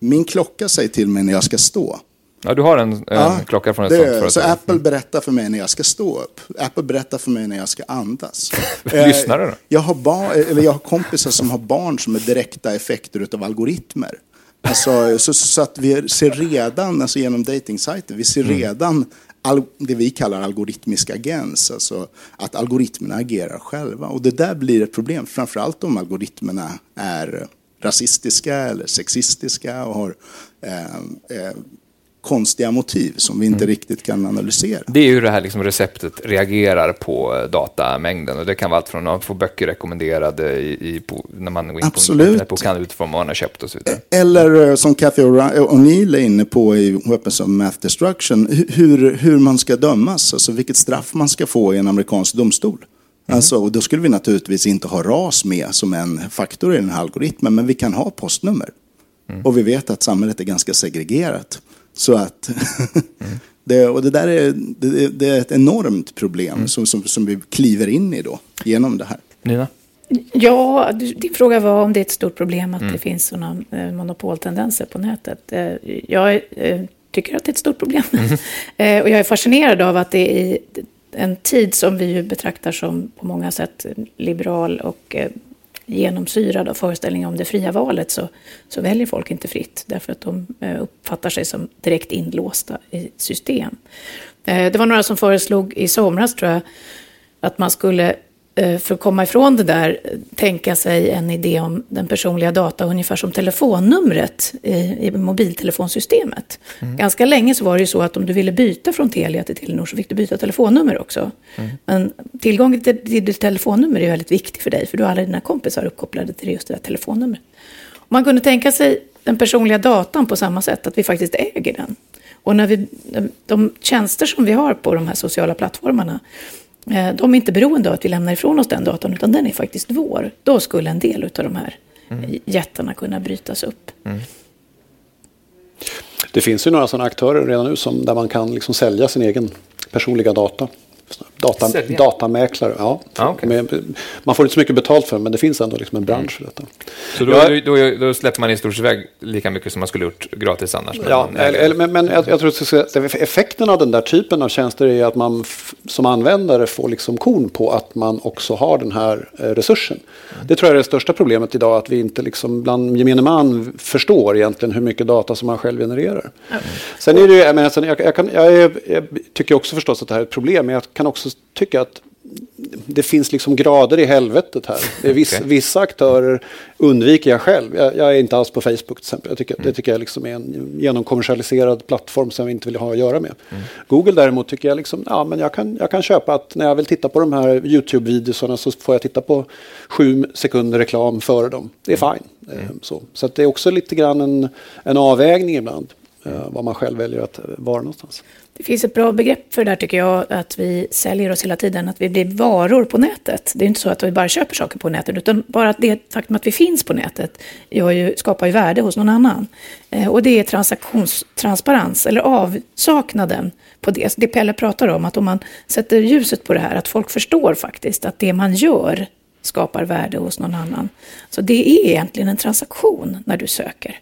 Min klocka säger till mig när jag ska stå. Ja, du har en, en ja, klocka från ett sånt företag. Så Apple berättar för mig när jag ska stå upp. Apple berättar för mig när jag ska andas. <laughs> Lyssnar du då? Jag har, barn, eller jag har kompisar som har barn som är direkta effekter av algoritmer. Alltså, så, så, att vi ser redan, alltså genom datingsajter, vi ser mm. redan all, det vi kallar algoritmisk agens, alltså att algoritmerna agerar själva. Och det där blir ett problem, framförallt om algoritmerna är rasistiska eller sexistiska och har eh, eh, konstiga motiv som vi inte mm. riktigt kan analysera. Det är ju det här liksom receptet reagerar på eh, datamängden och det kan vara allt från att få böcker rekommenderade i, i på, när man går in Absolut. på internet och kan vad man har köpt och så vidare. Eller eh, som Cathy O'Neill är inne på i Weapons of Math Destruction, hur, hur man ska dömas, alltså vilket straff man ska få i en amerikansk domstol. Mm. Alltså, och då skulle vi naturligtvis inte ha ras med som en faktor i den här algoritmen, men vi kan ha postnummer. Mm. Och vi vet att samhället är ganska segregerat. Så att, mm. <laughs> det, och det där är, det, det, är ett enormt problem mm. som, som, som vi kliver in i då, genom det här. Nina? Ja, din fråga var om det är ett stort problem att mm. det finns sådana eh, monopoltendenser på nätet. Eh, jag eh, tycker att det är ett stort problem. Mm. <laughs> och jag är fascinerad av att det i en tid som vi ju betraktar som på många sätt liberal och genomsyrad av föreställningen om det fria valet så, så väljer folk inte fritt därför att de eh, uppfattar sig som direkt inlåsta i system. Eh, det var några som föreslog i somras tror jag att man skulle för att komma ifrån det där, tänka sig en idé om den personliga data ungefär som telefonnumret i, i mobiltelefonsystemet. Mm. Ganska länge så var det ju så att om du ville byta från Telia till Telenor så fick du byta telefonnummer också. Mm. Men tillgången till, till ditt telefonnummer är väldigt viktig för dig, för du har alla dina kompisar uppkopplade till just det där telefonnumret. man kunde tänka sig den personliga datan på samma sätt, att vi faktiskt äger den. Och när vi, de tjänster som vi har på de här sociala plattformarna, Eh, de är inte beroende av att vi lämnar ifrån oss den datorn, utan den är faktiskt vår. Då skulle en del av de här mm. jättarna kunna brytas upp. Mm. Det finns ju några sådana aktörer redan nu som, där man kan liksom sälja sin egen personliga data. Data, datamäklare, ja. Ah, okay. Med, man får inte så mycket betalt för det, men det finns ändå liksom en bransch för detta. Så då, ja, då, då, släpper man i stort sett iväg lika mycket som man skulle gjort gratis annars? Ja, eller, men, men jag, jag, tror att effekten av den där typen av tjänster är att man som användare får liksom kon på att man också har den här eh, resursen. Mm. Det tror jag är det största problemet idag, att vi inte liksom bland gemene man förstår egentligen hur mycket data som man själv genererar. Mm. Sen är det ju, jag, menar, jag, jag, kan, jag, jag tycker också förstås att det här är ett problem, men jag kan också tycka att det finns liksom grader i helvetet här. Vissa, okay. vissa aktörer undviker jag själv. Jag, jag, är inte alls på Facebook till exempel. Jag tycker, mm. Det tycker jag liksom är en genomkommersialiserad plattform som vi inte vill ha att göra med. Mm. Google däremot tycker jag liksom, ja men jag kan, jag kan köpa att när jag vill titta på de här YouTube-videorna så får jag titta på sju sekunder reklam före dem. Det är mm. fine. Mm. Så, så det är också lite grann en, en avvägning ibland. Eh, var man själv väljer att eh, vara någonstans. Det finns ett bra begrepp för det där tycker jag, att vi säljer oss hela tiden, att vi blir varor på nätet. Det är inte så att vi bara köper saker på nätet, utan bara det faktum att vi finns på nätet ju, skapar ju värde hos någon annan. Eh, och det är transaktionstransparens, eller avsaknaden på det. Det Pelle pratar om, att om man sätter ljuset på det här, att folk förstår faktiskt att det man gör skapar värde hos någon annan. Så det är egentligen en transaktion när du söker.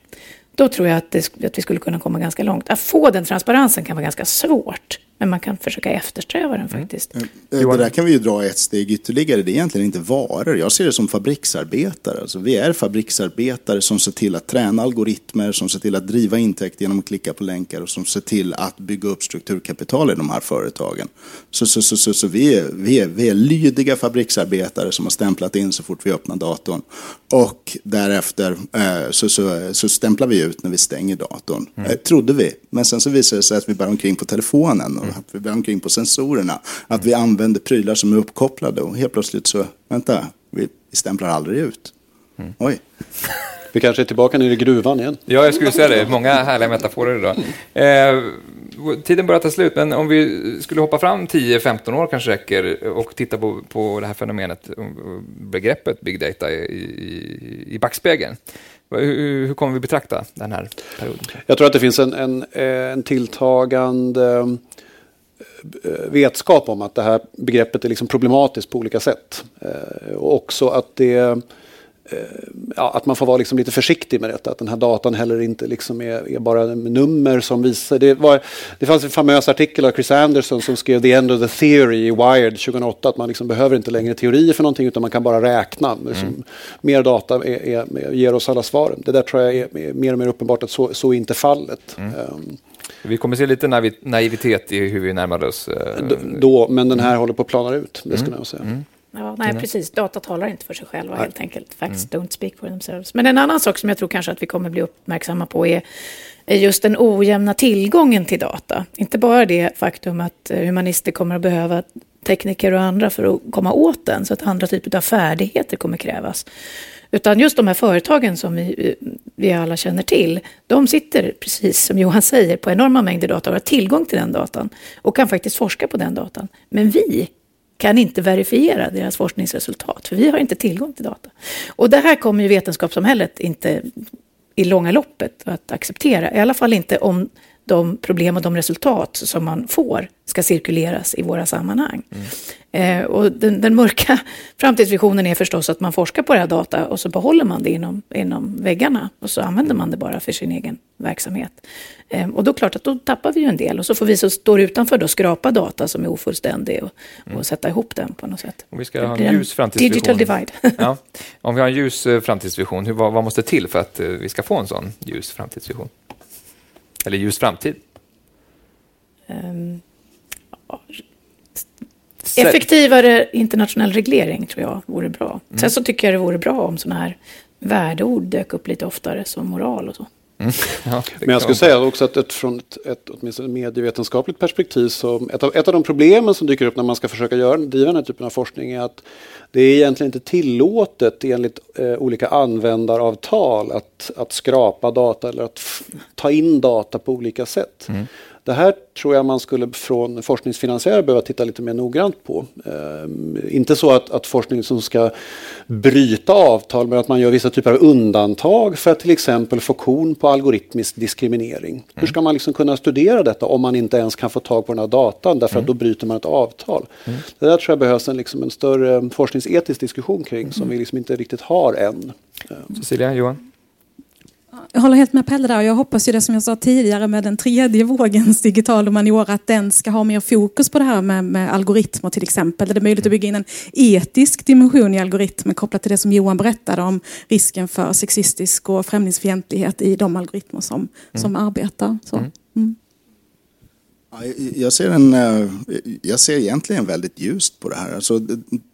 Då tror jag att, det, att vi skulle kunna komma ganska långt. Att få den transparensen kan vara ganska svårt. Men man kan försöka eftersträva den mm. faktiskt. Mm. Det där kan vi ju dra ett steg ytterligare. Det är egentligen inte varor. Jag ser det som fabriksarbetare. Alltså, vi är fabriksarbetare som ser till att träna algoritmer, som ser till att driva intäkt genom att klicka på länkar och som ser till att bygga upp strukturkapital i de här företagen. Så, så, så, så, så vi, är, vi, är, vi är lydiga fabriksarbetare som har stämplat in så fort vi öppnar datorn. Och därefter eh, så, så, så stämplar vi ut när vi stänger datorn. Mm. Eh, trodde vi. Men sen så visade det sig att vi bär omkring på telefonen. Att vi bär omkring på sensorerna. Att vi använder prylar som är uppkopplade och helt plötsligt så, vänta, vi, vi stämplar aldrig ut. Mm. Oj. Vi kanske är tillbaka nere i gruvan igen. Ja, jag skulle säga det. Många härliga metaforer idag. Eh, tiden börjar ta slut, men om vi skulle hoppa fram 10-15 år kanske räcker och titta på, på det här fenomenet, begreppet big data i, i, i backspegeln. Hur, hur kommer vi betrakta den här perioden? Jag tror att det finns en, en, en tilltagande eh, vetskap om att det här begreppet är liksom problematiskt på olika sätt. Eh, och också att det Eh, ja, att man får vara liksom lite försiktig med detta. Att den här datan heller inte liksom är, är bara nummer som visar. Det, var, det fanns en famös artikel av Chris Anderson som skrev The End of the Theory i Wired 2008. Att man liksom behöver inte längre teorier för någonting utan man kan bara räkna. Liksom, mm. Mer data är, är, ger oss alla svaren. Det där tror jag är, är mer och mer uppenbart att så, så är inte fallet. Mm. Um, vi kommer se lite naivitet i hur vi närmar oss. Uh, då, men den här mm. håller på att plana ut, det skulle mm. jag säga. Mm. Ja, nej, precis. Data talar inte för sig själva nej. helt enkelt. Facts mm. don't speak for themselves. Men en annan sak som jag tror kanske att vi kommer bli uppmärksamma på är, är just den ojämna tillgången till data. Inte bara det faktum att eh, humanister kommer att behöva tekniker och andra för att komma åt den, så att andra typer av färdigheter kommer krävas. Utan just de här företagen som vi, vi alla känner till, de sitter, precis som Johan säger, på enorma mängder data och har tillgång till den datan och kan faktiskt forska på den datan. Men vi kan inte verifiera deras forskningsresultat, för vi har inte tillgång till data. Och det här kommer ju vetenskapssamhället inte i långa loppet att acceptera, i alla fall inte om de problem och de resultat som man får ska cirkuleras i våra sammanhang. Mm. Eh, och den, den, mörka <laughs> framtidsvisionen är förstås att man forskar på det här data och så behåller man det inom, inom väggarna och så använder man det bara för sin egen verksamhet. Eh, och då klart att då tappar vi ju en del och så får vi som står utanför då skrapa data som är ofullständig och, mm. och sätta ihop den på något sätt. Om vi ska ha en ljus framtidsvision. Digital divide. <laughs> ja. <laughs> Om vi har en ljus eh, framtidsvision, hur, vad, vad måste till för att eh, vi ska få en sån ljus framtidsvision? Eller ljus framtid? Um, effektivare internationell reglering tror jag vore bra. Mm. Sen så tycker jag det vore bra om sådana här värdeord dök upp lite oftare som moral och så. Mm. <laughs> Ja, Men jag skulle säga också att ett, från ett, ett åtminstone medievetenskapligt perspektiv så ett av, ett av de problemen som dyker upp när man ska försöka göra, driva den här typen av forskning är att det är egentligen inte tillåtet enligt eh, olika användaravtal att, att skrapa data eller att ta in data på olika sätt. Mm. Det här tror jag man skulle från forskningsfinansiärer behöva titta lite mer noggrant på. Eh, inte så att, att forskning som ska bryta avtal men att man gör vissa typer av undantag för att till exempel få kon på algoritmisk diskriminering. Mm. Hur ska man liksom kunna studera detta om man inte ens kan få tag på den här datan därför mm. att då bryter man ett avtal. Mm. Det där tror jag behövs en, liksom en större forskningsetisk diskussion kring som mm. vi liksom inte riktigt har än. Cecilia, Johan? Jag håller helt med Pelle där. Jag hoppas ju det som jag sa tidigare med den tredje vågens digital humaniora, att den ska ha mer fokus på det här med, med algoritmer till exempel. Det är möjligt att bygga in en etisk dimension i algoritmer kopplat till det som Johan berättade om risken för sexistisk och främlingsfientlighet i de algoritmer som, mm. som arbetar. Så. Mm. Jag ser, en, eh, jag ser egentligen väldigt ljust på det här. Alltså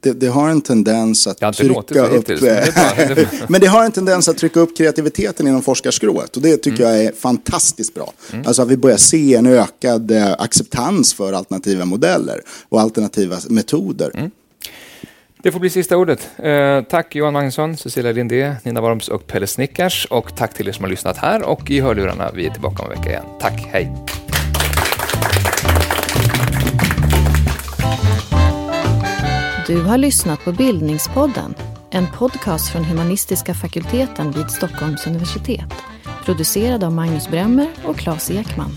det, det har en tendens att trycka upp... <laughs> men det har en tendens att trycka upp kreativiteten inom forskarskrået. Och det tycker mm. jag är fantastiskt bra. Mm. Alltså att vi börjar se en ökad eh, acceptans för alternativa modeller och alternativa metoder. Mm. Det får bli sista ordet. Eh, tack Johan Magnusson, Cecilia Lindé, Nina Worms och Pelle Snickars. Och tack till er som har lyssnat här och i hörlurarna. Vi är tillbaka om en vecka igen. Tack, hej! Du har lyssnat på Bildningspodden, en podcast från humanistiska fakulteten vid Stockholms universitet. Producerad av Magnus Bremmer och Claes Ekman.